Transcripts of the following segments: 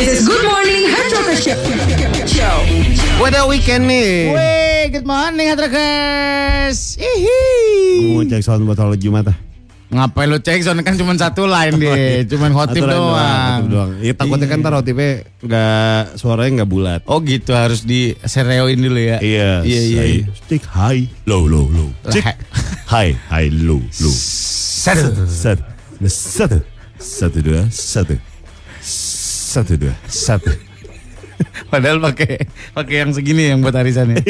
This is Good Morning Hard Rocker Show. Udah weekend nih. Wih, good morning Hatrakers. Ihi. Mau cek sound botol Jumat ah. Ngapain lu cek soalnya kan cuma satu line deh, cuman hot tip Aturan doang. aturan doang. Ya takutnya kan ntar otipnya nggak suaranya nggak bulat. Oh gitu harus di sereoin dulu ya. Iya. Iya iya. say, iya. Stick high, low, low, low. Stick High. high, high, low, low. Satu. Satu, satu, satu dua, satu, satu dua, satu. Padahal pakai pakai yang segini yang buat arisannya.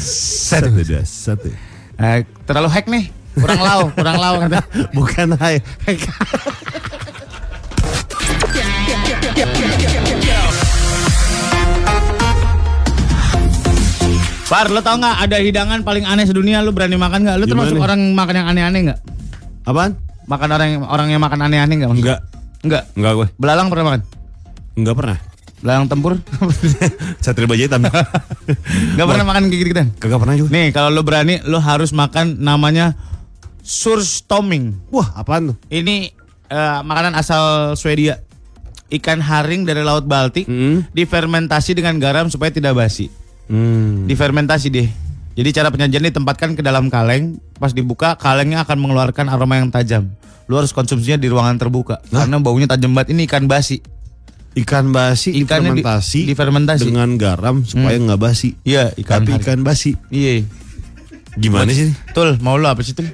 Satu dua, satu. Eh, terlalu hack nih. Kurang lau, kurang lau kata. Bukan high. Par, lo tau nggak ada hidangan paling aneh sedunia? Lu berani makan? Lu Gimana termasuk nih? orang makan yang aneh-aneh nggak? Apaan? Makan orang yang orang yang makan aneh-aneh maksudnya? Enggak, Enggak. enggak gue. Belalang pernah makan? Enggak pernah. Belalang tempur? Satria Baja Hitam. Enggak pernah makan kayak gitu kan? Kagak pernah juga. Nih, kalau lo berani, lo harus makan namanya surstoming. Wah, apaan tuh? Ini eh, makanan asal Swedia. Ikan haring dari Laut Baltik Hmm. difermentasi dengan garam supaya tidak basi. Hmm. Difermentasi deh. Jadi cara penyajian ditempatkan ke dalam kaleng, pas dibuka kalengnya akan mengeluarkan aroma yang tajam. Lu harus konsumsinya di ruangan terbuka karena baunya tajam banget. Ini ikan basi. Ikan basi Ikannya di- difermentasi, difermentasi. dengan garam supaya nggak basi. Iya, ikan Tapi haring. ikan basi. Iya. Gimana sih? Tul, mau lu apa sih Tul?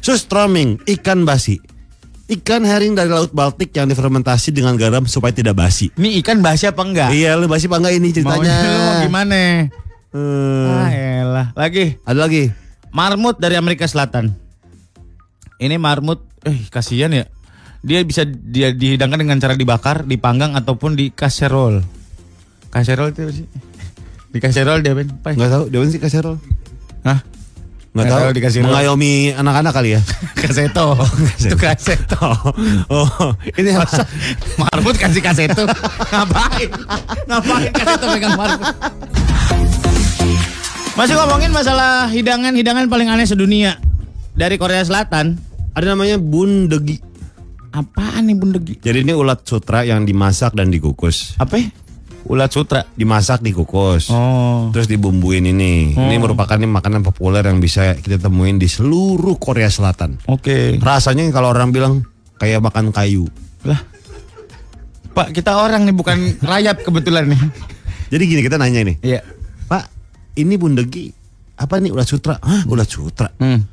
Sustroming, ikan basi. Ikan herring dari Laut Baltik yang difermentasi dengan garam supaya tidak basi. Ini ikan basi apa enggak? Iya, lu basi apa enggak ini ceritanya? Lu mau gimana? Eh, Ah, elah. Lagi, ada lagi. marmut dari Amerika Selatan. Ini marmut, eh kasihan ya. Dia bisa dia dihidangkan dengan cara dibakar, dipanggang ataupun di kaserol. Kaserol itu apa sih? Di kaserol dia Ben. Apa? Enggak tahu, dia sih kaserol. Hah? Enggak Nggak tahu. dikasih Mengayomi anak-anak kali ya. Kaseto. itu kaseto. oh, ini Masa marmut kasih kaseto? Ngapain? Ngapain kaseto pegang marmut? Masih ngomongin masalah hidangan-hidangan paling aneh sedunia dari Korea Selatan. ada namanya bundegi. Apaan nih bundegi? Jadi ini ulat sutra yang dimasak dan dikukus. Apa? ya? Ulat sutra. Dimasak, dikukus. Oh. Terus dibumbuin ini. Ini merupakan ini makanan populer yang bisa kita temuin di seluruh Korea Selatan. Oke. Rasanya kalau orang bilang kayak makan kayu. Lah. Pak, kita orang nih bukan rayap kebetulan nih. Jadi gini kita nanya nih, Iya. Pak, ini bundegi apa nih ulat sutra? Hah, ulat sutra. Hmm.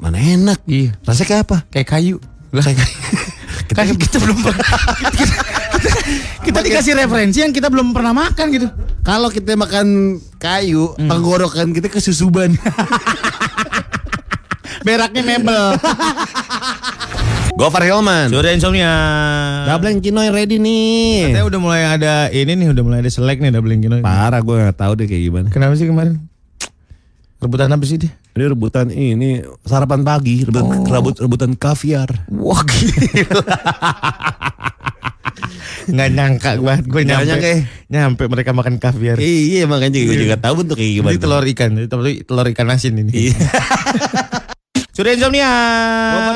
Mana enak? Iya. Rasanya kayak apa? Kayak kayu. Lah. kan kita belum pernah kita, kita, kita dikasih referensi yang kita belum pernah makan gitu. Kalau kita makan kayu, Hmm. tenggorokan kita kesusuban. Beraknya mebel. Gofar Hilman. Sudah insomnia. Double Kinoy ready nih. Katanya udah mulai ada ini nih, udah mulai ada selek nih double kino. Parah gue gak tahu deh kayak gimana. Kenapa sih kemarin? Rebutan apa sih dia? Ini rebutan ini sarapan pagi, rebutan, rebut, rebutan kaviar. Wah gila. Nggak nyangka banget gue nyampe, nyangka ya? nyampe mereka makan kaviar. Iya makanya gue juga tahu bentuk kayak gimana. Ini telur ikan, tapi telur ikan asin ini. Iya. Sudah insomnia.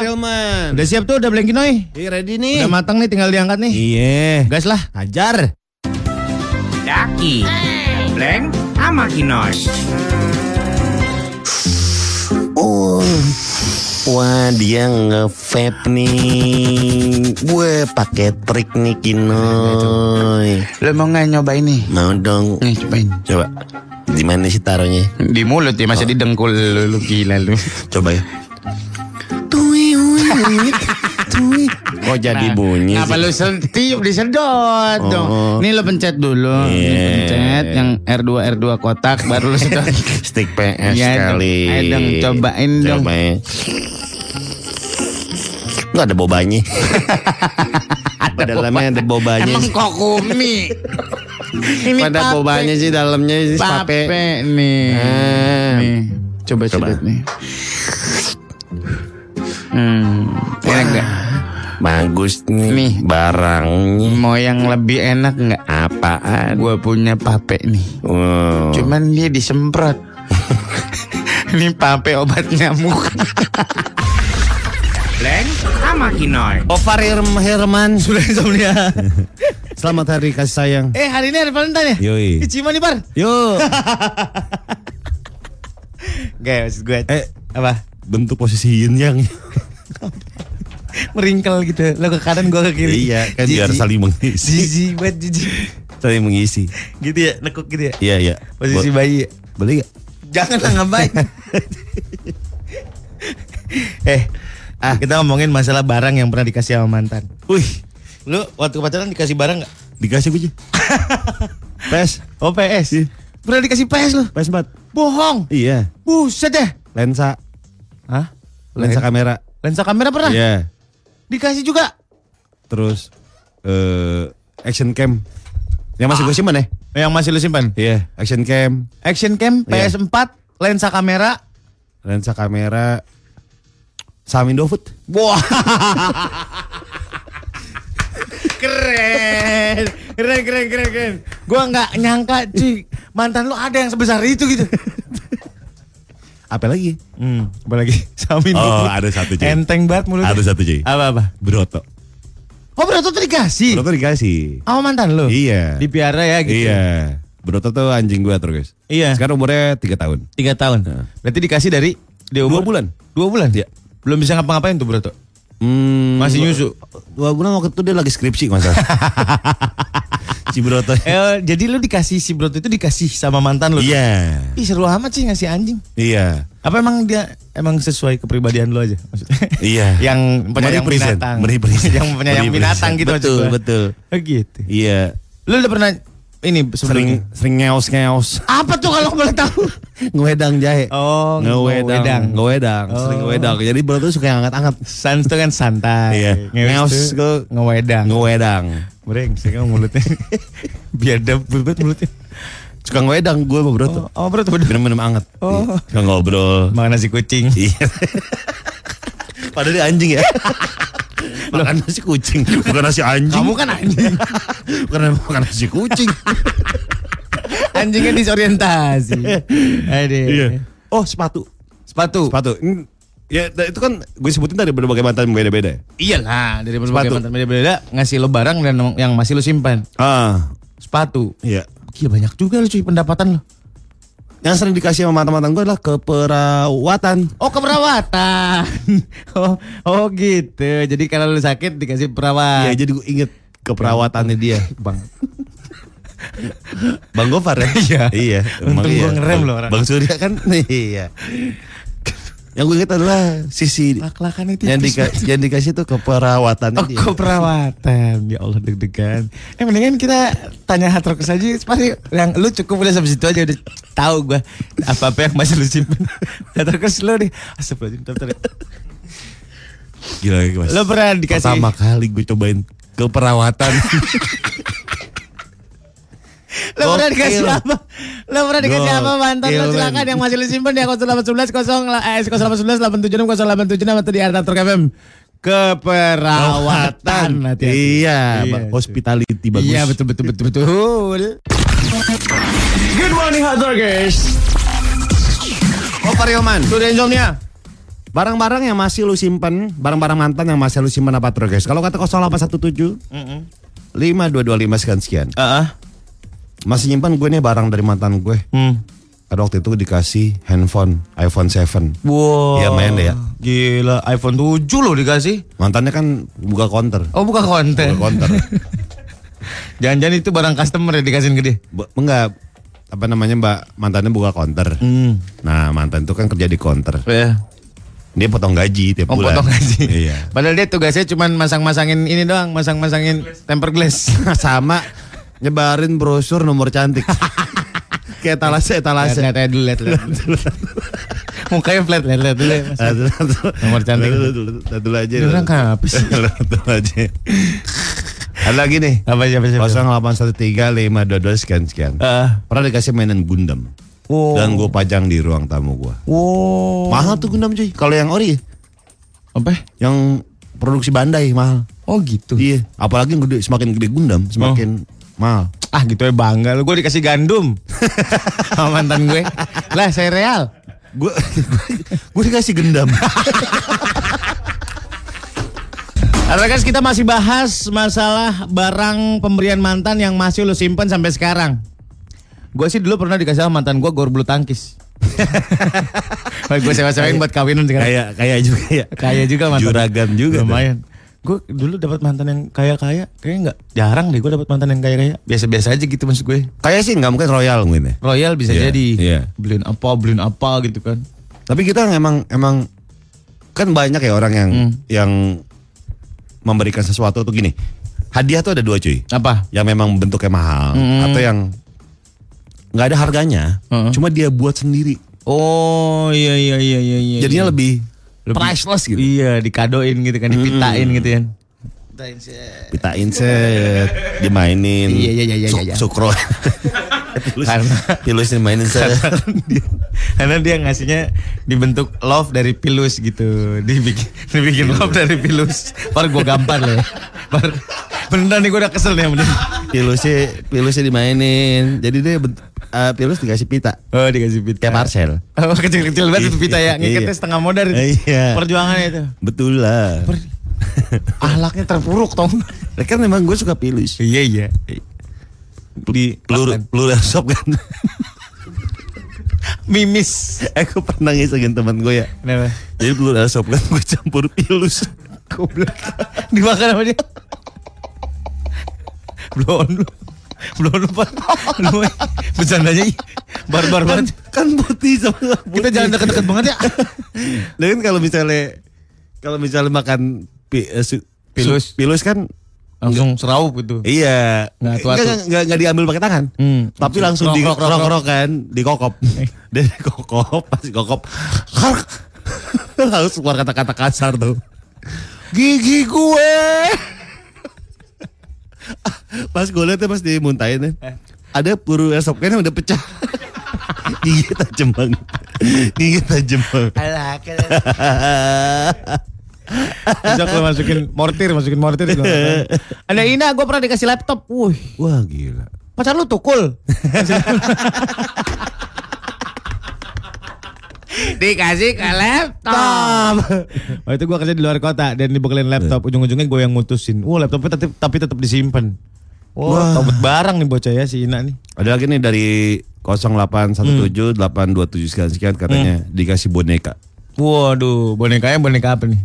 Hilman. Udah siap tuh, udah blengkinoy. Iya ready nih. Udah matang nih, tinggal diangkat nih. Iya. Gas lah. Hajar. Daki, Bleng, sama Kinoy. Oh. Wah dia nge-vape nih Gue pakai trik nih Kinoy Lo mau nggak nyobain nih? Mau dong Nih cobain. Coba Di mana sih taruhnya Di mulut ya, masih di dengkul lu, lu gila lu. Coba ya Tui Kok jadi bunyi Nah, Kenapa sih lu setiup disedot Oh. dong? Nih lu pencet dulu. Iya. Nih, pencet yang R2 R2 kotak baru lu sedot. Stick PS Iya dong. kali Ayo dong, cobain dong. Coba ya Nggak ada bobanya Pada dalamnya ada bobanya Emang kok kumi? Ini Pada pape. bobanya sih dalamnya sih pape, pape nih. Ah. Nih. Coba Coba. sedot nih. Hmm, enak nggak? Bagus nih, Nih. barangnya. Mau yang lebih enak nggak? Apaan? Gue punya pape nih. Wow. Cuman dia disemprot. Ini pape obat nyamuk. Bleng, sama Kinoy. Ovar Herman Sudah insomnia. Selamat hari kasih sayang. Eh hari ini hari Valentine ya? Yoi. Ciuman nih Bar. Yuk. Gak maksud gue. Eh. Apa? Bentuk posisi yin yang. Meringkel gitu. Lo ke kanan gue ke kiri. iya, kan biar saling mengisi. Jijik banget jijik. Saling mengisi. Gitu ya, nekuk gitu ya. Iya, iya. Posisi bayi ya. Beli gak? Jangan lah ngapain. eh, ah kita ngomongin masalah barang yang pernah dikasih sama mantan. Wih, Lu waktu pacaran dikasih barang nggak? dikasih gue. PS. Oh PS. Iya. Pernah dikasih PS lu? PS 4. Bohong. Iya. Buset deh. Lensa. Hah? Lensa kamera. Lensa kamera pernah? Iya. Dikasih juga. Terus eh action cam. Yang masih gue simpan ya? Yang masih lu simpan? Iya, action cam, Action cam, Iya. PS4, lensa kamera. lensa kamera, sama Indofood. Wah. keren. Keren, keren, keren, keren. Gua nggak nyangka, cuy. Mantan lu ada yang sebesar itu gitu. Apa lagi? Hmm, apalagi Samin Oh, ada satu, cuy. Enteng banget mulutnya. Ada satu, cuy. Apa-apa? Broto. Oh, Broto tuh dikasih. Broto dikasih. Sama mantan lu? Iya. Dipiara ya gitu. Iya. Broto tuh anjing gue terus guys. Iya. Sekarang umurnya 3 tahun. Tiga tahun. Berarti dikasih dari dia Dua umur bulan. Dua bulan? Iya. Belum bisa ngapa-ngapain tuh Broto. Hmm, Masih nyusu? Dua bulan waktu itu dia lagi skripsi masa. si Broto. Eh, jadi lu dikasih si Broto itu dikasih sama mantan lu? Iya. Ih seru amat sih ngasih anjing. Iya. Apa emang dia emang sesuai kepribadian lo aja maksudnya? Iya. yang penyayang binatang. merepresent. yang penyayang binatang gitu Betul, gua. betul. Oh gitu. Iya. Lu udah pernah ini Sering sering ngeos ngeos. Apa tuh kalau boleh tahu? Ngewedang jahe. Oh, ngewedang. ngewedang. Ngewedang. Sering Oh. ngewedang. Jadi Broto suka yang angkat-angkat. Sans itu kan santai. Iya. Ngeos tuh ke- ngewedang. Ngewedang. Brengsek kamu mulutnya. Biadab banget mulutnya. Suka ngewedang gue sama Broto. Oh, oh Broto bener. Minum-minum anget. Oh. Iya. Suka ngobrol. Makan nasi kucing. Iya. Padahal dia anjing ya. Makan nasi kucing, bukan nasi anjing. Kamu kan anjing. bukan makan nasi kucing. Anjingnya disorientasi. Aduh. iya. Oh, sepatu. Sepatu. Sepatu. Hmm, Ya, da- itu kan gue sebutin dari berbagai mantan beda-beda. ya. Iyalah, dari berbagai Sepatu. mantan beda-beda ngasih lo barang dan yang masih lo simpan. Ah, Sepatu. iya. Gila banyak juga lo cuy pendapatan lo. Yang sering dikasih sama mantan-mantan gue adalah keperawatan. Oh keperawatan. oh, oh gitu. Jadi kalau lo sakit dikasih perawat. Iya, jadi gue inget keperawatannya dia. bang. Bang Gofar ya? Iya. Iya. Untung iya. gua ngerem Bang- loh orang. Bang Surya kan iya. Yang gue inget adalah sisi Lak-lakan itu. yang, dika- yang dikasih tuh keperawatan Oh, dia. keperawatan. Ya Allah deg-degan. Eh mendingan kita tanya hard rock saja. Pasti yang lu cukup udah sampai situ aja udah tahu gua apa-apa yang masih lu simpen. rock lu deh. Astagfirullahaladzim. bentar, gila mas. Lo pernah dikasih Pertama kali gue cobain keperawatan. Lo pernah dikasih apa? Lo pernah dikasih apa mantan lo silakan yang masih lu simpen di 0811 0 eh 0811 876 087 atau di Arta Truk FM. Keperawatan hati-hati. iya, Iya, Bang. hospitality bagus. Iya betul betul betul betul. Good morning, hot guys. Oh, Parioman. Sudah insomnia. Barang-barang yang masih lu simpen, barang-barang mantan yang masih lu simpen apa terus guys? Kalau kata 0817 5225 sekian sekian. Heeh. Masih nyimpan gue nih barang dari mantan gue. Hmm. Pada waktu itu dikasih handphone iPhone 7. Wow. Iya, main deh ya. Gila, iPhone 7 loh dikasih. Mantannya kan buka counter. Oh, buka konten. Buka counter. Jangan-jangan itu barang customer ya dikasihin gede. Bu- enggak apa namanya Mbak mantannya buka counter. Hmm. Nah, mantan itu kan kerja di counter. Ya. Dia potong gaji tiap Oh, bulan. potong gaji. Iya. Padahal dia tugasnya cuma masang-masangin ini doang, masang-masangin temper glass. Sama nyebarin brosur nomor cantik. Kayak etalase etalase. Lihat, lihat dulu, lihat, lihat. Mukanya flat, lihat, lihat dulu ya. Nomor cantik. Lihat dulu aja. Orang kenapa sih? Lihat dulu aja. Ada lagi nih. Apa siapa siapa? 0813 sekian sekian. Eh. Pernah dikasih mainan Gundam. Dan gue pajang di ruang tamu gue. Wow. Mahal tuh Gundam cuy. Kalau yang ori, Apa? yang produksi Bandai mahal. Oh gitu. Iya. Apalagi yang gede, semakin gede Gundam, semakin mahal. Ah gitu ya bangga lu. Gue dikasih gandum. Sama mantan gue. Lah saya real. Gue gue dikasih gendam. Rekan kita masih bahas masalah barang pemberian mantan yang masih lu simpen sampai sekarang. Gue sih dulu pernah dikasih sama mantan gue gor bulu tangkis. gue sewa-sewain buat kawinan sekarang. Kayak kayak juga ya. Kaya juga mantan. Juragan juga. Lumayan. Gue dulu dapat mantan yang kaya-kaya, kayaknya nggak jarang deh gue dapat mantan yang kaya-kaya. Biasa-biasa aja gitu maksud gue. Kayak sih nggak mungkin royal mungkin ya. Royal bisa Iya, jadi. iya. Beliin apa, beliin apa gitu kan. Tapi kita emang emang kan banyak ya orang yang Hmm. yang memberikan sesuatu tuh gini. Hadiah tuh ada dua cuy. Apa? Yang memang bentuknya mahal Hmm. atau yang nggak ada harganya, Heeh. cuma dia buat sendiri. Oh iya iya iya iya. iya Jadinya iya. lebih, Lebih- priceless gitu. Iya, dikadoin gitu kan, dipitain gitu kan. Pitain set, dimainin. Iya, iya, iya, iya, iya. Sukro. Pilus, Karena- pilus dimainin set. dia, karena dia ngasihnya dibentuk love dari pilus gitu dibikin dibikin love dari pilus baru gue gampar loh baru beneran nih gue udah kesel nih sama dia Pilusnya, pilusnya dimainin. Jadi dia bent- eh, pilus dikasih pita. oh dikasih pita Kayak Marcel. oh kecil-kecil banget itu pita ya ngikatnya Iya. setengah modar itu. Iya. perjuangannya itu Betul lah. ahlaknya terpuruk Ya kan memang gue suka pilus. iya iya di Peluru, peluru airsoft kan. mimis Aku pernah ngisengin teman gue ya. kenapa Jadi peluru airsoft kan gue campur pilus. goblok dimakan sama dia belum lu belum lu Pak. lu bercandanya barbar Kan, banget. kan putih sama kita jangan deket-deket banget ya. Nah kan kalau misalnya kalau misalnya makan pi, eh, su- Pilus. pilus. Kan langsung seraup gitu. Iya. Nggak atu-atu. nggak nggak nggak diambil pakai tangan. Hmm. tapi langsung di krok kan dikokop. Dan dikokop pas dikokop. Langsung keluar kata-kata kasar tuh. Gigi gue pas gue liatnya pas dimuntahin ya, Eh. ada peluru airsoft kan yang udah pecah gigi tajam banget gigi tajam banget Alah, bisa kalau masukin mortir, masukin mortir. Ada Ina, gue pernah dikasih laptop. Wuh, Wah gila. pacar lu tukul. dikasih ke laptop. Waktu itu gue kerja di luar kota dan dibekelin laptop. Ujung-ujungnya gue yang mutusin. Wah laptopnya tetap, tapi tetap disimpan. Wah, Wah. tobet barang nih bocah ya si Ina nih. Ada lagi nih dari 0817 827 sekian sekian katanya dikasih boneka. Waduh, bonekanya boneka apa nih?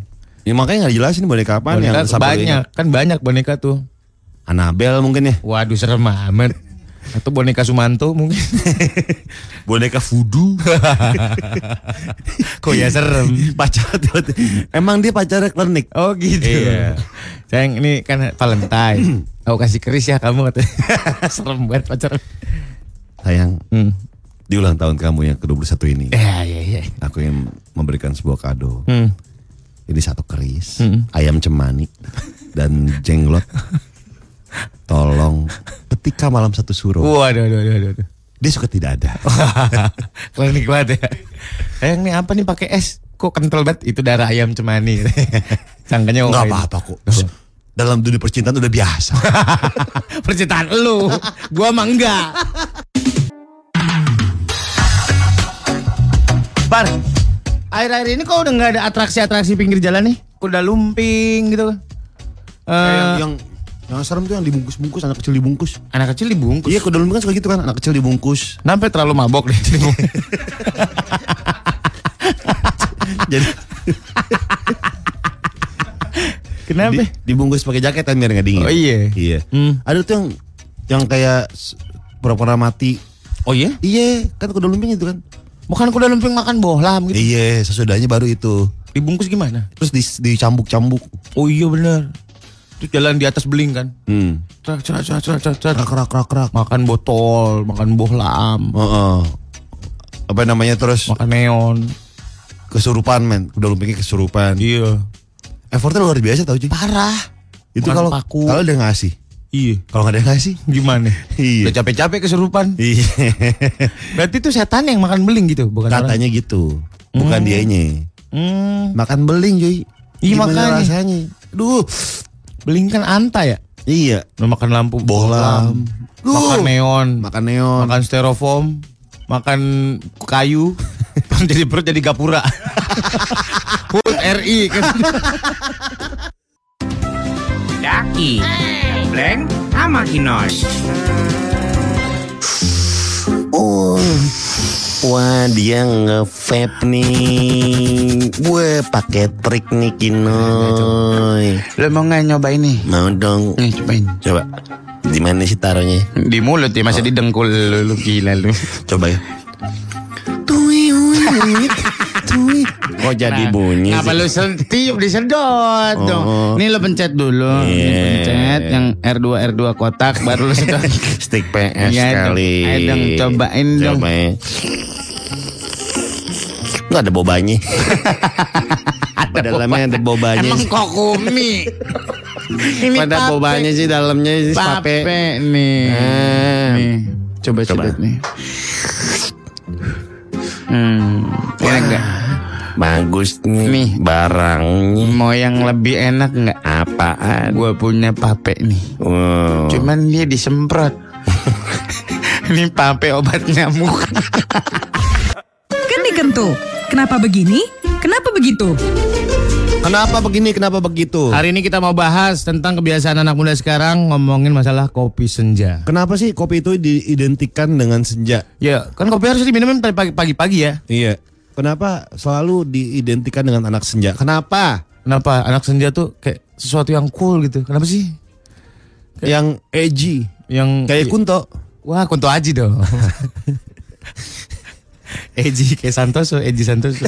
Ya makanya nggak jelasin boneka apa Boneka sampai banyak, kan banyak boneka tuh. Anabel mungkin ya. Waduh serem amat. Atau boneka Sumanto mungkin. boneka voodoo. Kok ya serem. pacar Emang dia pacarnya klinik. Oh gitu. Iya. Sayang ini kan Valentine. Aku kasih keris ya kamu katanya. serem banget pacar. Sayang, Hmm. di ulang tahun kamu yang ke-21 ini. Ya ya ya. Aku yang memberikan sebuah kado. Hmm. Ini satu keris, Hmm. ayam cemani, dan jenglot. Tolong ketika malam satu suruh. Waduh, waduh, waduh, waduh. Dia suka tidak ada. Klinik banget ya. Sayang nih apa nih pakai es? Kok kental banget? Itu darah ayam cemani. Sangkanya ini. apa-apa kok. Dalam dunia percintaan udah biasa. Percintaan lu. Gua mah enggak. Bar, akhir-akhir ini kok udah nggak ada atraksi-atraksi pinggir jalan nih? Udah lumping gitu. Eh, yang, yang yang serem tuh yang dibungkus-bungkus anak kecil dibungkus. anak kecil dibungkus. Iya, lumping kan suka gitu kan, anak kecil dibungkus. Sampai terlalu mabok deh. Jadi Kenapa? di- dibungkus pakai jaket kan biar nggak dingin. Oh, iya. Iya. Hmm. Ada tuh yang yang kayak pura-pura mati. Oh iya? Iya, kan kuda lumping itu kan. Bukan kuda lumping makan bohlam gitu. Iya, sesudahnya baru itu. Dibungkus gimana? Terus di- dicambuk-cambuk. Oh iya bener. Terus jalan di atas beling kan. Hmm. Makan botol, makan bohlam, Heeh. Apa namanya terus makan neon. kesurupan men. Kuda lumpingnya kesurupan. Iya. Effortnya luar biasa tau cuy. Parah. Itu kalau kalau dia ngasih. Iya. Kalau nggak ada yang ngasih. Gimana? Iya. Udah capek-capek kesurupan. Iya. Berarti itu setan yang makan beling gitu, bukan orang? Katanya gitu. Bukan Hmm. dianya. Hmm, Makan beling cuy. Iya, makanya. rasanya? Duh. Beling kan anta ya? Iya. Lu makan lampu Bohlam. Duh. makan neon, Makan neon. makan styrofoam, makan kayu, jadi perut jadi gapura. Hut RI kan. Daki, Bleng, sama Kinoy. Oh, wah dia nge-vape nih. Gue pakai trik nih Kinoy. Lo mau nggak nyoba ini? Mau dong. Nih cobain. Coba. Di mana sih taruhnya? Di mulut ya, masa di dengkul lu, lu gila lu. Coba ya. Tui, ui, ui. Tui. Kok jadi bunyi Ngapa sih? lu setiup disedot Oh. dong. Nih lo pencet dulu. Nih, Iya. pencet yang R2 R2 kotak baru lu sedot. Stick PS dong. kali. Ayo dong, cobain dong. Coba ya. Nggak ada bobanya. dalamnya ada bobanya. Emang kok kumi? Ini Pada pape. bobanya sih dalamnya sih pape, pape. nih. Ah. Nih, coba Coba. coba nih. Hmm, enak nggak? Bagus nih, Nih. barangnya. Mau yang lebih enak nggak? Apaan? Gue punya pape nih. Wow. Cuman dia disemprot. Ini pape obat nyamuk. Kan dikentu. Kenapa begini? Kenapa begitu? Kenapa begini? Kenapa begitu? Hari ini kita mau bahas tentang kebiasaan anak muda sekarang ngomongin masalah kopi senja. Kenapa sih kopi itu diidentikan dengan senja? Ya, kan kopi harus diminum pagi- pagi-pagi ya. Iya. Kenapa selalu diidentikan dengan anak senja? Kenapa? Kenapa anak senja tuh kayak sesuatu yang cool gitu? Kenapa sih? Yang edgy, Yang kayak Kunto. Wah, Kunto Aji dong. Eji kayak Santoso, Eji Santoso.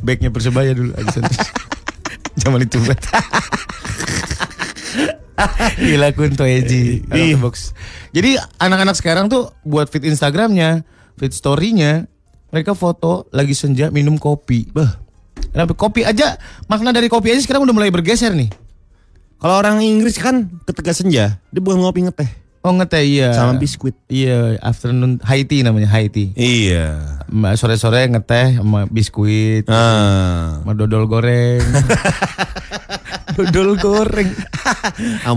Backnya Persebaya dulu, Eji Santoso. Zaman itu bet. Gila Kunto Eji. Jadi anak-anak sekarang tuh buat feed Instagramnya, feed storynya, mereka foto lagi senja minum kopi. Bah. Kenapa kopi aja makna dari kopi aja sekarang udah mulai bergeser nih. Kalau orang Inggris kan ketika senja, dia bukan ngopi ngeteh Oh ngeteh iya. sama biskuit. Iya, afternoon high tea namanya high tea. Iya. Mbak sore-sore ngeteh sama biskuit, Ah. sama dodol goreng. dodol goreng.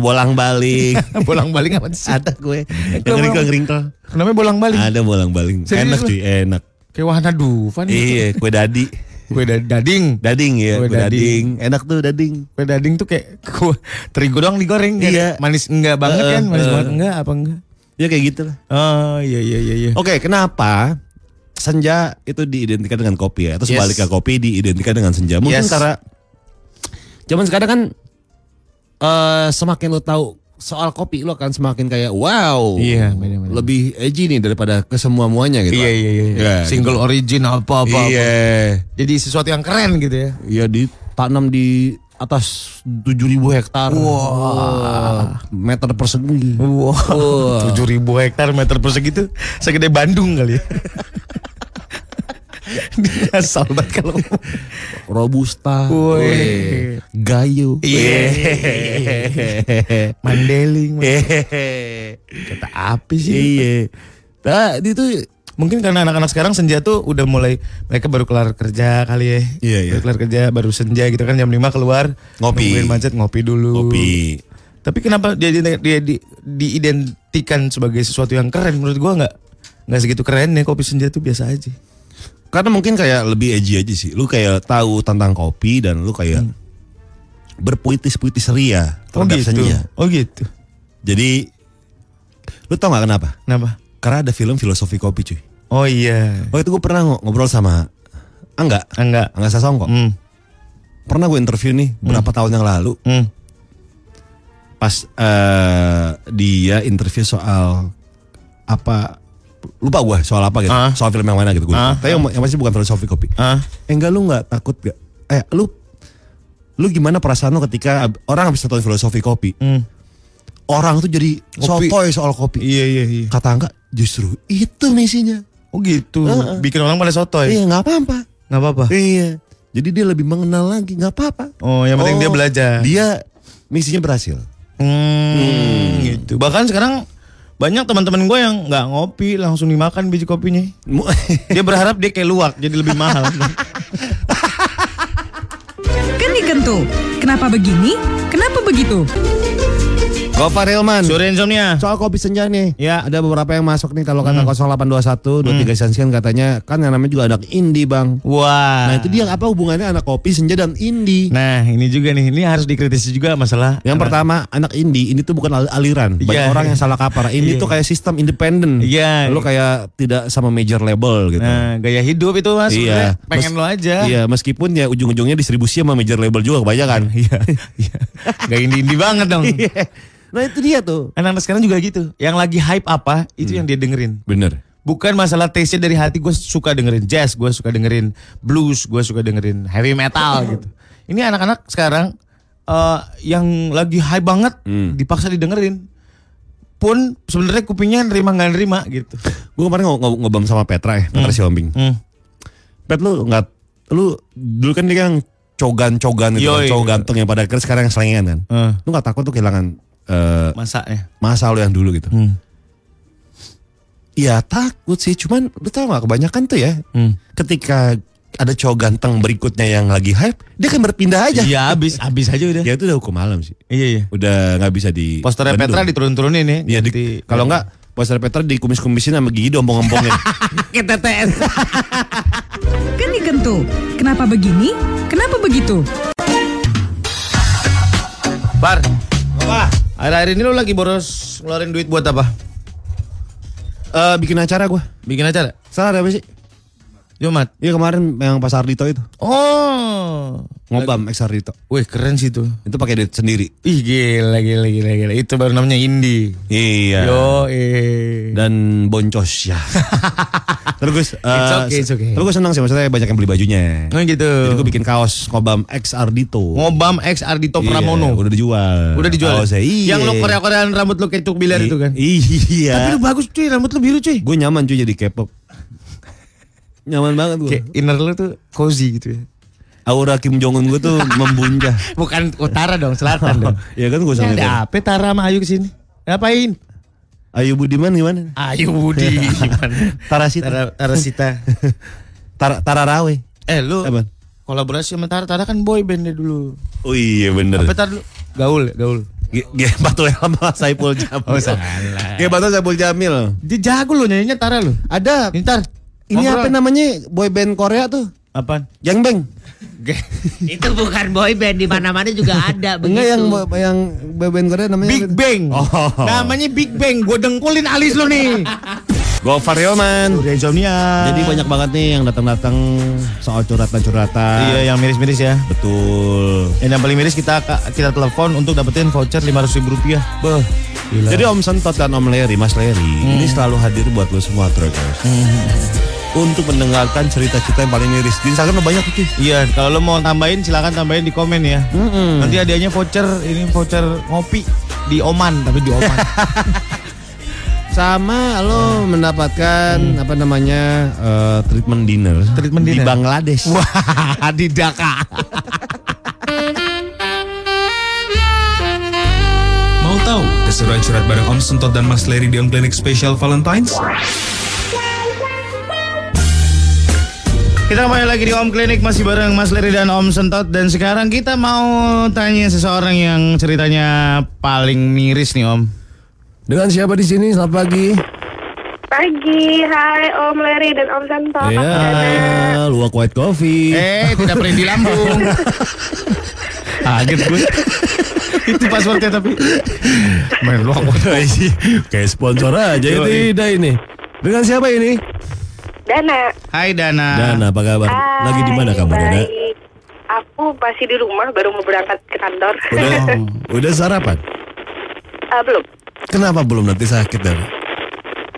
bolang balik. Bolang-balik apa sih? Ada gue. Yang ringkel ringkel. Namanya bolang-balik. Ada bolang balik. Serius Enak cuy, enak. Kayak wahana dufan. Iya, kue dadi. Kue da- dading. Dading ya, Kue kue dading. dading. Enak tuh dading. Kue dading tuh kayak kue terigu doang digoreng. Iya. Manis enggak banget Heeh, kan? Manis heeh. banget enggak apa enggak? Ya kayak gitu lah. Oh iya iya iya iya. Oke, kenapa senja itu diidentikan dengan kopi ya? Atau Yes. sebaliknya kopi diidentikan dengan senja? Mungkin Yes. karena zaman sekarang kan eh semakin lo tahu soal kopi lo akan semakin kayak wow. Iya, benar-benar. Lebih edgy nih daripada ke semua muanya gitu. Iya iya iya. Iya, Single origin apa apa. Iya. Jadi sesuatu yang keren gitu ya. Iya ditanam di atas 7000 hektar. Wah. Meter persegi. Wow. Tujuh ribu hektar meter persegi itu segede Bandung kali ya. Asal banget kalau Robusta. Woi. Gayo. Iya. Mandeling. Hehehe. Kata apa sih? Iya. Nah, itu Mungkin karena anak-anak sekarang senja tuh udah mulai mereka baru kelar kerja kali ya. Iya, iya. Baru kelar kerja baru senja gitu kan jam 5 keluar Ngopi. nungguin macet ngopi dulu. kopi. Tapi kenapa dia dia, dia di, diidentikan sebagai sesuatu yang keren menurut gua nggak nggak segitu keren ya kopi senja tuh biasa aja. Karena mungkin kayak lebih edgy aja sih. Lu kayak tahu tentang kopi dan lu kayak berpuitis-puitis ria Oh terhadap gitu. senja. Oh gitu. Jadi lu tau gak kenapa? Kenapa? Karena ada film filosofi kopi cuy. Oh iya. Waktu itu gue pernah ngo- ngobrol sama Angga, Enggak. Angga Sasongko. Hmm. Pernah gue interview nih berapa tahun yang lalu. Hmm. Pas eh, dia interview soal apa lupa gue soal apa gitu Ah. soal film yang mana gitu gue Ah. tapi yang, yang pasti bukan filosofi kopi eh enggak lu nggak takut gak eh lu lu gimana perasaan lu ketika orang habis nonton filosofi kopi Hmm. orang tuh jadi Kopi. sotoy soal kopi Iya iya iya. kata enggak justru itu misinya Oh gitu. Heeh. Bikin orang pada sotoy. iya nggak apa-apa Nggak apa-apa. iya jadi dia lebih mengenal lagi nggak apa-apa Oh, yang penting dia belajar. dia misinya berhasil Hmm, gitu. Bahkan sekarang banyak teman-teman gue yang nggak ngopi langsung dimakan biji kopinya. Dia berharap dia kayak luwak jadi lebih mahal. Kan dikentu. Kenapa begini? Kenapa begitu? Gopar Hilman. Sore insomnia. Soal kopi senja nih. Ya. Ada beberapa yang masuk nih kalau kata 0821 23 Sensian katanya kan yang namanya juga anak indie, Bang. Wah. Nah, itu dia apa hubungannya anak kopi senja dan indie? Nah, ini juga nih, ini harus dikritisi juga masalah. Yang pertama, anak indie ini tuh bukan al- aliran. Banyak Iya. orang yang salah kaprah. Indie Iya. tuh kayak sistem independen. Iya. Lu kayak tidak sama major label gitu. Nah, gaya hidup itu mas, Iya. pengen Mes- lo aja. Iya, meskipun ya ujung-ujungnya distribusi sama major label juga kebanyakan. Iya, iya. Gak indie banget dong. Nah, itu dia tuh. Anak-anak sekarang juga gitu. Yang lagi hype apa, itu yang dia dengerin. Bener. Bukan masalah taste dari hati, gue suka dengerin jazz, gue suka dengerin blues, gue suka dengerin heavy metal gitu. Ini anak-anak sekarang eh, yang lagi hype banget, dipaksa didengerin. Pun sebenarnya kupingnya nerima nggak nerima gitu. Gue kemarin ngob- ngob- ngobam sama Petra ya, Petra Siombing. Hmm. Pet lu nggak, lu dulu kan dia yang cogan-cogan gitu, kan, Yoi. cowok ganteng yang pada akhirnya sekarang yang selengean kan. Eh, Lu nggak takut tuh kehilangan eh, masa ya. masa lu yang dulu gitu? Hmm. Iya takut sih, cuman lu tau gak kebanyakan tuh ya, Hmm. ketika ada cowok ganteng berikutnya yang lagi hype, dia kan berpindah aja. Iya habis habis aja udah. Ya itu udah hukum malam sih. Iya iya. Udah nggak bisa di Posternya bendung. Petra diturun-turunin ya. Iya, di- kalau nggak poster Petra dikumis-kumisin sama gigi diompong-ompongin. Kita TTS. Kan dikentu. Kenapa begini? Kenapa begitu? Bar. Apa? Akhir-akhir ini lo lagi boros ngeluarin duit buat apa? Eh bikin acara gue. Bikin acara? Salah ada apa sih? Jumat. Iya kemarin yang pas Ardito itu Oh. ngobam ex Ardito. Wih keren sih tuh. Itu pakai duit sendiri. Ih gila gila gila gila. Itu baru namanya indie. Iya. Yo eh. Dan boncos ya. terus gue It's okay, it's okay. Terus gue senang sih maksudnya banyak yang beli bajunya. Oh gitu. Jadi gue bikin kaos ngobam ex Ardito. Ngobam X Ardito Iya, Pramono. udah dijual. Udah dijual. Kaosnya, iya. Yang lo korea-koreaan rambut lo kayak cuk biliar I- itu kan. Iya. Tapi lo bagus cuy, rambut lo biru cuy. gue nyaman cuy jadi K-pop. Nyaman banget gue. Kayak inner lo tuh cozy gitu ya. Aura Kim Jong Un gue tuh membuncah. Bukan utara dong, selatan dong. Iya kan gue sama. Ada apa Tara sama Ayu ke sini? Ngapain? Ayu Budiman gimana? Ayu Budi gimana? Tarasita. Tara, Tarasita. Tara, Tara Rawe. Eh lu Apa? kolaborasi sama Tara, Tara kan boy bandnya dulu. Oh iya bener. Apa Tara dulu? Gaul, ya, gaul. G- G- Batu sama Saipul Jamil. Oh, salah. G Batu Saipul Jamil. Dia jago lo nyanyinya Tara lo. Ada. Ini apa namanya boy band Korea tuh? Apaan? Yang Bang. Itu bukan boy band di mana-mana juga ada begitu. Enggak yang yang boy band Korea namanya Big apa? Bang. Oh. Namanya Big Bang. Gue dengkulin alis lo nih. Gofar Hilman. Udah insomnia. Jadi banyak banget nih yang datang-datang soal curhatan-curhatan. Iya yang miris-miris ya. Betul. Dan yang paling miris kita kita telepon untuk dapetin voucher lima ratus ribu rupiah. Beh, gila. Jadi Om Sentot dan Om Leri, Mas Leri, ini selalu hadir buat lo semua Trokers. Untuk mendengarkan cerita-cerita yang paling miris. Di Instagram banyak tuh. Iya, kalau lo mau tambahin silakan tambahin di komen ya. Nanti hadiahnya voucher, ini voucher ngopi di Oman, tapi di Oman. Sama lo mendapatkan apa namanya eh, treatment dinner, Treatment di dinner. Bangladesh. Wah, di Dhaka. Mau tahu keseruan curhat bareng Om Sentot dan Mas Leri di Om Clinic Special Valentine's? Kita kembali lagi di Om Klinik masih bareng Mas Leri dan Om Sentot dan sekarang kita mau tanya seseorang yang ceritanya paling miris nih Om. Dengan siapa di sini? Selamat pagi. Pagi, hai Om Leri dan Om Santo. Ya, luak white coffee. Eh, tidak pernah di lambung. Kaget gue. Itu passwordnya tapi. Main lo Kayak sponsor aja itu Yoi. Ida ini. Dengan siapa ini? Dana. Hai Dana. Dana, apa kabar? Lagi di mana Hai, kamu, Dana? Aku masih di rumah, baru mau berangkat ke kantor. Udah, udah sarapan? Ah, belum. Kenapa belum nanti sakit Dana?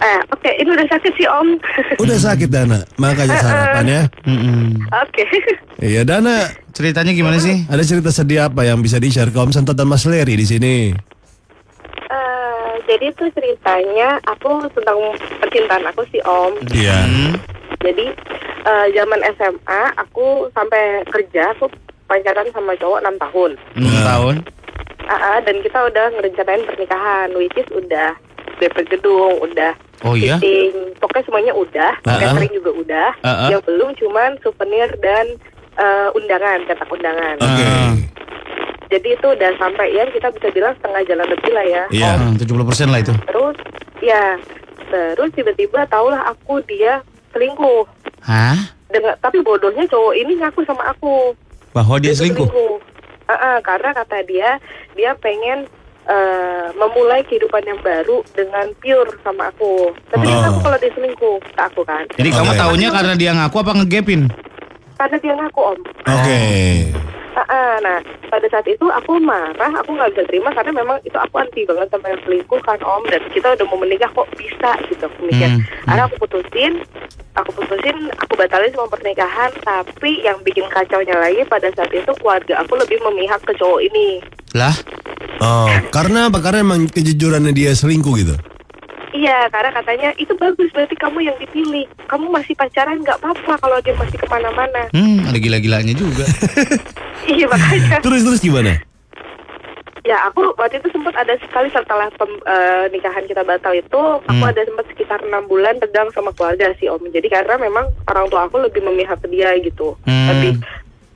Ah, Oke, ini udah sakit sih Om. Udah sakit Dana, makanya sarapan ya. Mm-mm. Oke. Iya Dana, Ceritanya gimana sih? ada cerita sedih apa yang bisa di-share ke Om Santot dan Mas Leri di sini? Jadi itu ceritanya aku tentang percintaan aku sih Om. Iya. Jadi eh, zaman SMA aku sampai kerja aku pacaran sama cowok 6 tahun. 6 tahun. Ah, ah, dan kita udah ngerencanain pernikahan, which is udah DP gedung, udah Oh iya? fitting, pokoknya semuanya udah, Ah, ah. catering juga udah. Ah, ah. Yang belum cuman souvenir dan eh, undangan, cetak undangan. Oke. Ah. Jadi itu udah sampai ya kita bisa bilang setengah jalan lebih lah ya. Iya. Oh, 70% lah itu. Terus ya terus tiba-tiba tahulah aku dia selingkuh. Hah? Dengan tapi bodohnya cowok ini ngaku sama aku. Bahwa dia tuh selingkuh? Ah, ah, karena kata dia dia pengen eh, memulai kehidupan yang baru dengan pure sama aku. Tapi dia Oh. ngaku kalau dia selingkuh ke aku kan. Jadi kamu Oke. taunya karena dia ngaku apa ngegapin? Karena dia ngaku om. Oke. Ah, ah, nah pada saat itu aku marah, aku nggak bisa terima karena memang itu aku anti banget sama yang selingkuh kan om. Dan kita udah mau menikah kok bisa gitu aku mikir. Hmm, Akhirnya aku putusin, aku putusin, aku batalin semua pernikahan. Tapi yang bikin kacaunya lagi pada saat itu keluarga aku lebih memihak ke cowok ini. Lah? Oh, karena apa? Karena emang kejujurannya dia selingkuh gitu. Iya, karena katanya itu bagus berarti kamu yang dipilih. Kamu masih pacaran nggak apa-apa kalau dia masih ke mana-mana. Hmm, ada gila-gilanya juga. iya makanya. Terus terus gimana? Ya aku waktu itu sempat ada sekali setelah pem- eh, nikahan kita batal itu, aku Hmm. ada sempat sekitar enam bulan tegang sama keluarga sih om. Jadi karena memang orang tua aku lebih memihak ke dia gitu. Hmm. Tapi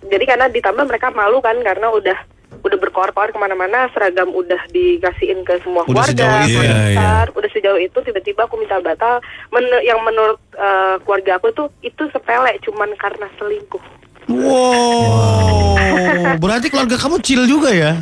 jadi karena ditambah mereka malu kan karena udah udah berkoar-koar ke mana-mana, seragam udah dikasihin ke semua Udah keluarga, sejauh itu. Iya, iya. besar, udah sejauh itu tiba-tiba aku minta batal. Men- yang menurut eh, keluarga aku tuh itu sepele, cuman karena selingkuh. Wow. Berarti keluarga kamu chill juga ya?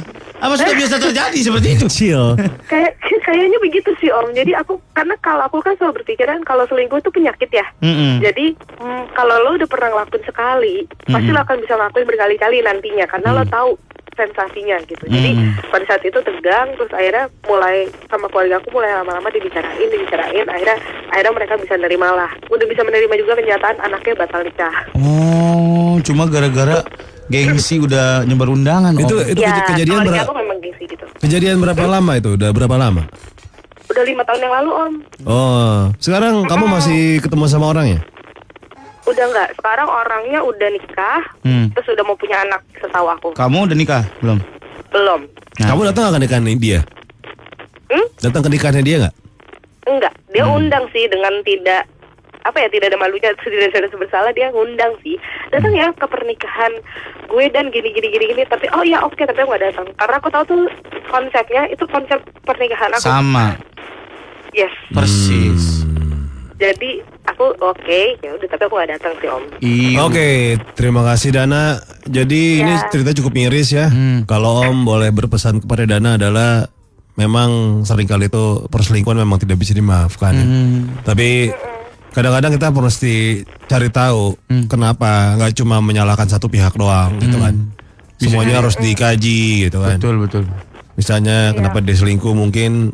Apa sudah biasa terjadi seperti itu? Chill. Kayak kayaknya begitu sih om. Jadi aku karena kalau aku kan selalu berpikiran kalau selingkuh itu penyakit ya. Mm-mm. Jadi mm, kalau lo udah pernah ngelakuin sekali, pasti lo akan bisa ngelakuin berkali-kali nantinya karena lo tahu sensasinya gitu. Jadi Mm. pada saat itu tegang, terus akhirnya mulai sama keluarga aku mulai lama-lama dibicarain, dibicarain, akhirnya akhirnya mereka bisa nerima lah. Udah bisa menerima juga kenyataan anaknya batal nikah. Oh, cuma gara-gara gengsi udah nyebar undangan. Itu Om. itu ya, keja- kejadian berapa? aku memang gengsi gitu. Kejadian berapa lama itu? Udah berapa lama? Udah lima tahun yang lalu om. Oh, sekarang kamu masih ketemu sama orang ya? Udah nggak. Sekarang orangnya udah nikah, Hmm. terus udah mau punya anak setahu aku. Kamu udah nikah belum? Belum. Nah. Kamu datang nggak ke nikahan dia? Hmm? Datang ke nikahannya dia nggak? Enggak, dia undang sih dengan tidak apa ya tidak ada malunya tidak ada rasa bersalah dia ngundang sih datang ya ke pernikahan gue dan gini gini gini gini tapi oh ya oke tapi aku nggak datang karena aku tahu tuh konsepnya itu konsep pernikahan aku Sama, yes persis. Jadi aku oke ya udah tapi aku nggak datang sih om Iya. Oke, terima kasih Dana. Jadi ini Ya. cerita cukup miris ya. Hmm. Kalau Om boleh berpesan kepada Dana adalah memang sering kali itu perselingkuhan memang tidak bisa dimaafkan. ya. Hmm. Tapi kadang-kadang kita mesti cari tahu Hmm. kenapa nggak cuma menyalahkan satu pihak doang gitu kan. Semuanya harus dikaji gitu kan. Betul betul. Misalnya kenapa dia selingkuh mungkin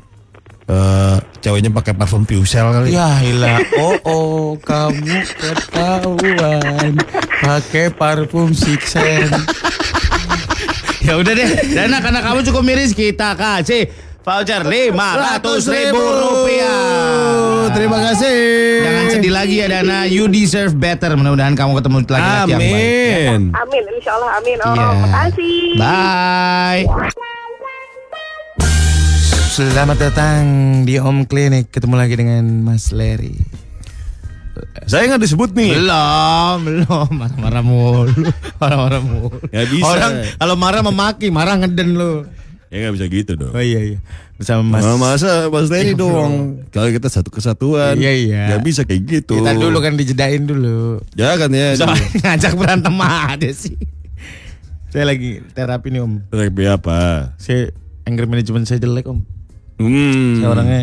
eh ceweknya pakai parfum Fusel kali. Ya ilah, oh oh kamu ketahuan pakai parfum Sixen. ya udah deh, Dana karena kamu cukup miris kita kasih voucher lima ratus ribu rupiah. Terima kasih. Jangan sedih lagi ya Dana, you deserve better. Mudah-mudahan kamu ketemu laki-laki yang baik. Amin. amin insya Allah amin oh Iya. makasih Bye. Selamat datang di Om Klinik. Ketemu lagi dengan Mas Larry. Saya nggak disebut nih. Belum, belum. Marah-marah mulu. Marah-marah mulu. Ya bisa. Orang kalau marah memaki, marah ngeden lu. Ya nggak bisa gitu dong. Oh iya iya. Bersama Mas. Nah, masa Mas Denny dong. Kalau kita satu kesatuan. Iya, iya. Nggak bisa kayak gitu. Kita dulu kan dijedain dulu. Ya. So, ngajak berantem aja sih. Saya lagi terapi nih Om. Terapi apa? Saya anger management saya jelek Om. Hmm. Saya orangnya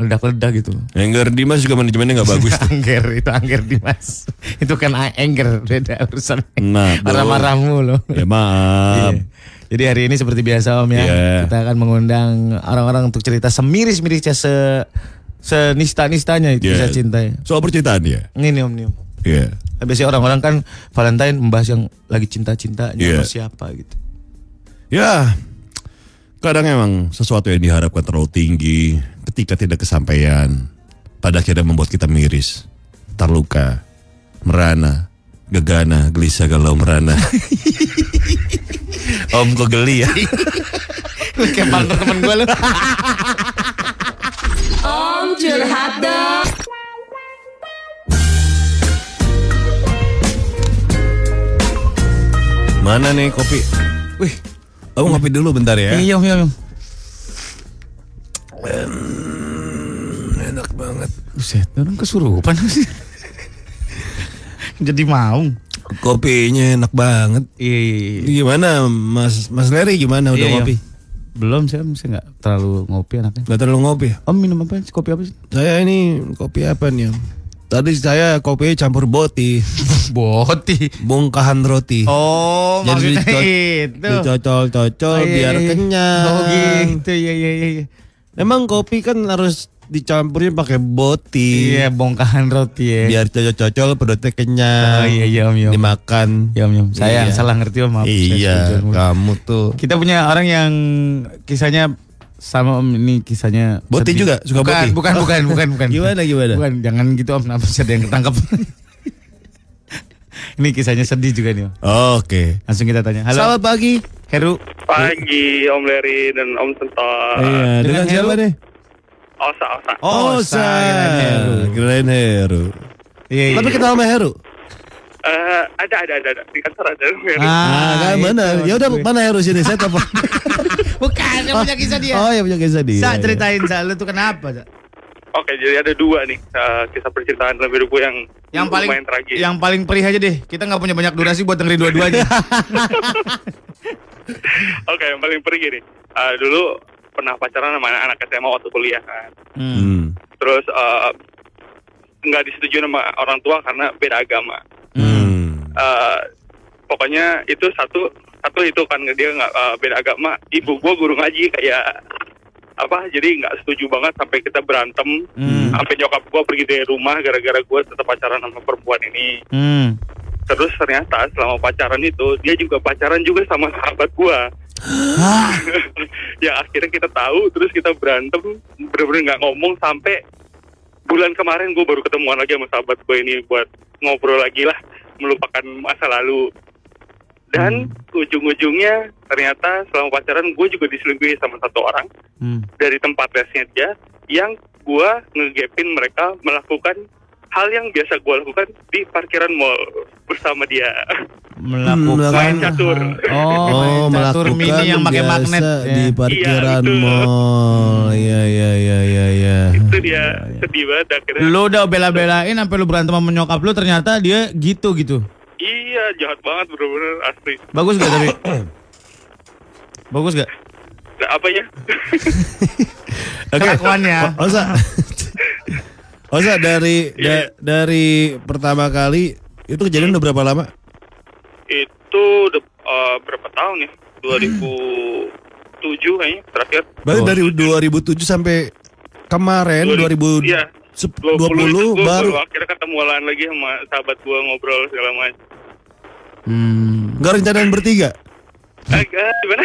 ledak-ledak gitu. Anger Dimas juga manajemennya nggak bagus. Angger itu Angger Dimas. itu kan anger beda urusan. Nah, marah-marahmu loh. ya maaf. Iya. Jadi hari ini seperti biasa Om ya, Iya. kita akan mengundang orang-orang untuk cerita semiris-mirisnya se senista-nistanya itu bisa cinta ya. Soal percintaan ya. Ini nih Om nih Om. Iya. Biasanya orang-orang kan Valentine membahas yang lagi cinta-cintanya Iya. sama siapa gitu. Ya. Kadang emang sesuatu yang diharapkan terlalu tinggi ketika tidak kesampaian pada akhirnya membuat kita miris, terluka, merana, gegana, gelisah galau merana. Om kok geli ya? Kayak partner temen gue lu. Mana nih kopi? Wih, Oh ngopi dulu bentar ya. Iya, iya, iya. Enak banget. Buset, orang kesurupan sih. Jadi mau. Kopinya enak banget. Iya, iya, iya. Gimana Mas Mas Leri gimana udah Iya, iya. ngopi? Belum saya masih nggak terlalu ngopi anaknya. Gak terlalu ngopi. Om minum apa? sih? Kopi apa sih? Saya ini kopi apa nih? Om? Tadi saya kopi campur boti, Boti. bongkahan roti. Oh, Jadi maksudnya itu. Dicocol-cocol Oh, iya, biar iya. kenyang. Oh gitu, iya iya iya. iya. Emang kopi kan harus dicampurin pakai boti. Iya, bongkahan roti ya. Biar cocol-cocol perutnya kenyang. Oh, iya, iya, Om, iya, Om. Dimakan. Ya, Om, Om. Saya Iya. salah ngerti Om, maaf. Iya, kamu tuh. Kita punya orang yang kisahnya sama Om ini kisahnya Boti sedih. juga? Suka bukan, boti? Bukan, bukan, bukan, bukan. Gimana, gimana? Bukan, jangan gitu Om, kenapa sih ada yang ketangkep. ini kisahnya sedih juga nih Om. Oke. Langsung kita tanya. Halo. Selamat pagi. Heru. Pagi Om Leri dan Om Sentor. iya, dengan dengan siapa Heru? nih? Osa, Osa. Oh, saya Heru. Heru. Iya, iya. Tapi kenal sama Heru? Eh, ada, ada, ada, ada. Di kantor ada. Leri. Ah, kan itu mana? Ya udah mana Heru sini? Saya telepon. Bukan, yang punya kisah dia. Oh, ya punya kisah dia. Sa, ceritain Sa, lu tuh kenapa? Sa? Oke, jadi ada dua nih eh, kisah percintaan dalam hidup gue yang, Yang paling tragis. yang paling perih aja deh. Kita nggak punya banyak durasi buat dengerin dua-duanya. Oke, yang paling pergi nih. Eh, dulu pernah pacaran sama anak SMA waktu kuliah kan. hmm. Hmm. Terus eh, nggak disetujui sama orang tua karena beda agama. Hmm. Eh, pokoknya itu satu satu itu kan dia nggak eh, beda agama. Ibu gue guru ngaji kayak apa? Jadi nggak setuju banget sampai kita berantem. Hmm. Sampai nyokap gue pergi dari rumah gara-gara gue tetap pacaran sama perempuan ini. Hmm. Terus ternyata selama pacaran itu dia juga pacaran juga sama sahabat gua. ya akhirnya kita tahu terus kita berantem bener-bener nggak ngomong sampai bulan kemarin gue baru ketemuan lagi sama sahabat gue ini buat ngobrol lagi lah melupakan masa lalu. Dan ujung-ujungnya ternyata selama pacaran gue juga diselingkuhi sama satu orang Hmm. dari tempat lesnya dia yang gue ngegapin mereka melakukan hal yang biasa gue lakukan di parkiran mall bersama dia. Melakukan Main catur. Oh, main catur mini yang pakai biasa magnet. di ya. parkiran Iya, itu. mall. Iya iya iya iya iya. Itu dia sedih banget akhirnya. Lu udah bela-belain sampai lu berantem sama nyokap lu ternyata dia gitu gitu. Iya jahat banget bener-bener asli. Bagus gak tapi? Bagus gak? Nah, apa ya? Oke. Kelakuannya. O- Osa. Osa dari da- dari pertama kali itu kejadian udah berapa lama? itu udah eh, berapa tahun ya? 2007 kayaknya terakhir. Berarti Oh. dari 2007 sampai kemarin 2020 Iya. 20 itu gua baru akhirnya ketemuan lagi sama sahabat gua ngobrol segala macam. Hmm. nggak rencanaan bertiga Agak gimana?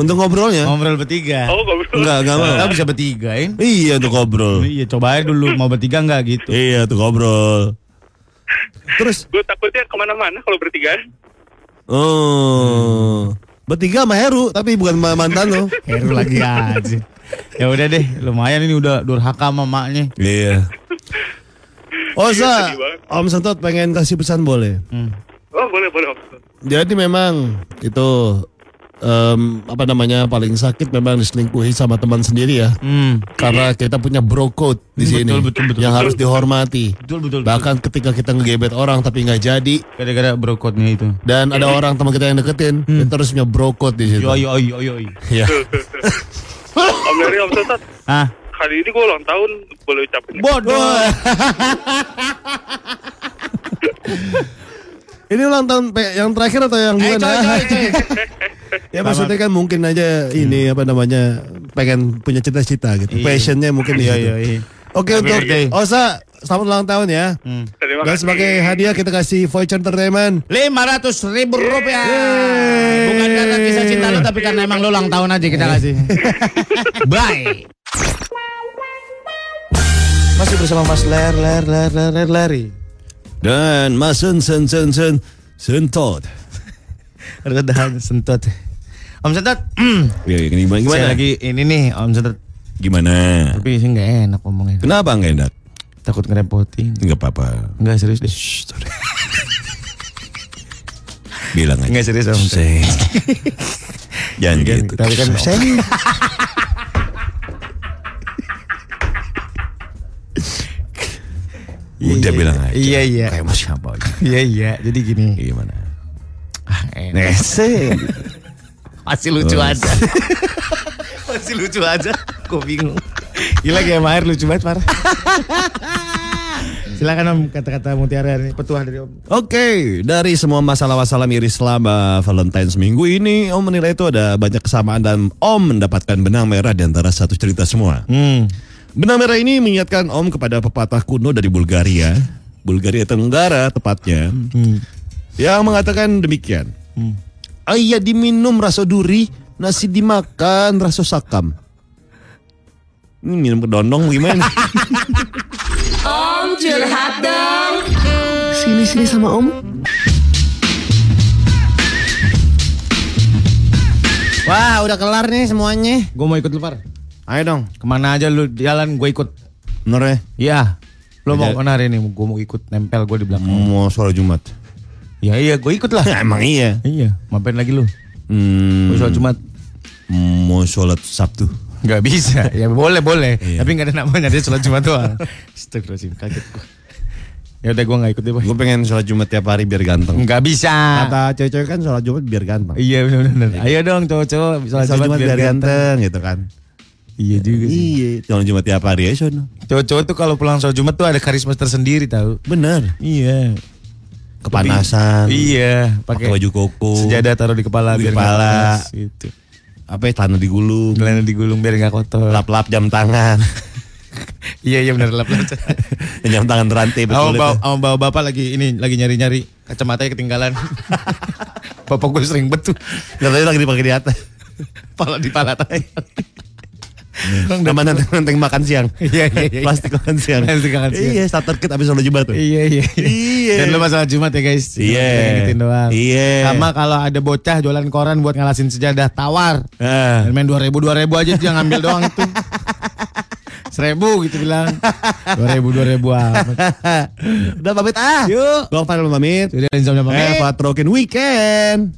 untuk ngobrolnya? Ngobrol bertiga. oh ngobrol. Enggak, enggak mau. Kita bisa bertigain. Iya untuk ngobrol. Iya, coba aja dulu mau bertiga enggak gitu. Iya tuh ngobrol. Terus Gue takutnya ke mana-mana kalau bertiga. oh bertiga sama Heru tapi bukan sama mantan lo. Heru lagi aja. Ya udah deh, lumayan ini udah durhaka sama maknya. Iya. Osa, sedih banget. Om Sentot pengen kasih pesan boleh. Hmm. Oh boleh boleh. Jadi memang itu em, apa namanya paling sakit memang diselingkuhi sama teman sendiri ya. Hmm. Karena kita punya bro code di Hmm, sini betul, betul, betul, yang betul. harus dihormati. Betul betul. betul. Bahkan ketika kita ngegebet orang tapi nggak jadi gara-gara brokotnya itu. dan ada orang teman kita yang deketin, kita harus punya bro code di situ. Yo yo yo yo. yo. Ya. Om Leri Om Sosat. Ah, Kali ini gue ulang tahun boleh ucapin. bodoh. Ini ulang tahun yang terakhir atau yang Eh, gimana? coy, coy, coy. ya maksudnya kan mungkin aja ini apa namanya pengen punya cita-cita gitu. Iya. Passionnya mungkin Iya, iya, iya. Oke untuk. Osa selamat ulang tahun ya. Hmm. Dan sebagai hadiah kita kasih voucher entertainment. Lima ratus ribu rupiah. Bukan karena kisah cinta lu, tapi karena emang lu ulang tahun aja kita kasih. Bye. Masih bersama Mas Ler, Ler, Ler, Ler, Ler, Leri. Dan Mas Sen Sen Sen Sen Sentot. Redahan sentot. Om Sentot, Ya, gimana? Gimana? saya lagi ini nih Om Sentot. Gimana? Tapi sih nggak enak ngomongnya. Kenapa nggak enak? Takut ngerepotin. Nggak apa-apa. Enggak serius deh. Shh, sorry. Bilang aja. Nggak serius Om. Say. Jangan gitu. Tapi kan Saya Udah bilang aja. Iya iya. Kayak mas siapa aja. Iya iya. Jadi gini. Gimana? Ah, enak. Nese. Masih lucu aja. Masih lucu aja. Gue bingung. Gila kayak Maher lucu banget parah. Silakan Om kata-kata mutiara ini petuah dari Om. Oke, dari semua masalah-masalah miris selama Valentine's minggu ini, Om menilai itu ada banyak kesamaan dan Om mendapatkan benang merah di antara satu cerita semua. Hmm. Benang merah ini mengingatkan Om kepada pepatah kuno dari Bulgaria, Bulgaria Tenggara tepatnya, yang mengatakan demikian. Ayah diminum rasa duri, nasi dimakan rasa sakam. Ini minum kedondong gimana? Sini-sini sama om. Wah udah kelar nih semuanya. Gue mau ikut lu Par. Ayo dong, Ke mana aja lu jalan gue ikut. bener ya? Iya. Lo mau ke mana hari ini? Gue mau ikut nempel gue di belakang. Mau sholat Jumat. Ya iya gue ikut lah. Ya, emang iya. iya. Ngapain lagi lu? Hmm, Gue sholat Jumat. Mau sholat Sabtu. Gak bisa. ya boleh boleh. Iya. Tapi gak ada namanya dia sholat Jumat doang. Astagfirullahaladzim kaget gue. Ya udah gue gak ikut deh. Gue pengen sholat Jumat tiap hari biar ganteng. Nggak bisa. Kata cewek-cewek kan sholat Jumat biar ganteng. Iya benar-benar. Ayo dong cowok-cowok sholat Sholat Jumat biar ganteng. ganteng gitu kan. Iya juga sih. Iya, sholat Jumat tiap hari ya sono. Cowok-cowok tuh kalau pulang sholat Jumat tuh ada karisma tersendiri tahu. Bener. Iya. Kepanasan. Iya, Pakai baju koko. sejadah taruh di kepala Di biar nggak kepala. panas, gitu. Apa ya, tanah digulung. Gelana digulung biar nggak kotor. Lap-lap jam tangan. Iya iya benar lap lap. jam tangan rantai Sama betul bawa, itu. sama bawa bapak lagi ini lagi nyari nyari kacamatanya ketinggalan. bapak gue sering betul. Katanya lagi dipakai di atas. Pala di pala tadi. Sama nanteng-nanteng makan siang. Iya iya iya. Plastik makan siang. Plastik makan siang. Iya, starter kit abis sholat Jumat tuh. Iya iya. Iya. Dan lu masalah Jumat ya guys. Iya. Ingetin doang. Iya. Sama kalau ada bocah jualan koran buat ngalasin sejadah tawar. Ah. Dan main dua ribu dua ribu aja dia ngambil doang itu. Seribu gitu bilang. Dua ribu dua ribu amat. Udah pamit ah. Yuk. Gua Farel pamit. Jadi insya Allah pamit. Eh, Fatrokin Weekend.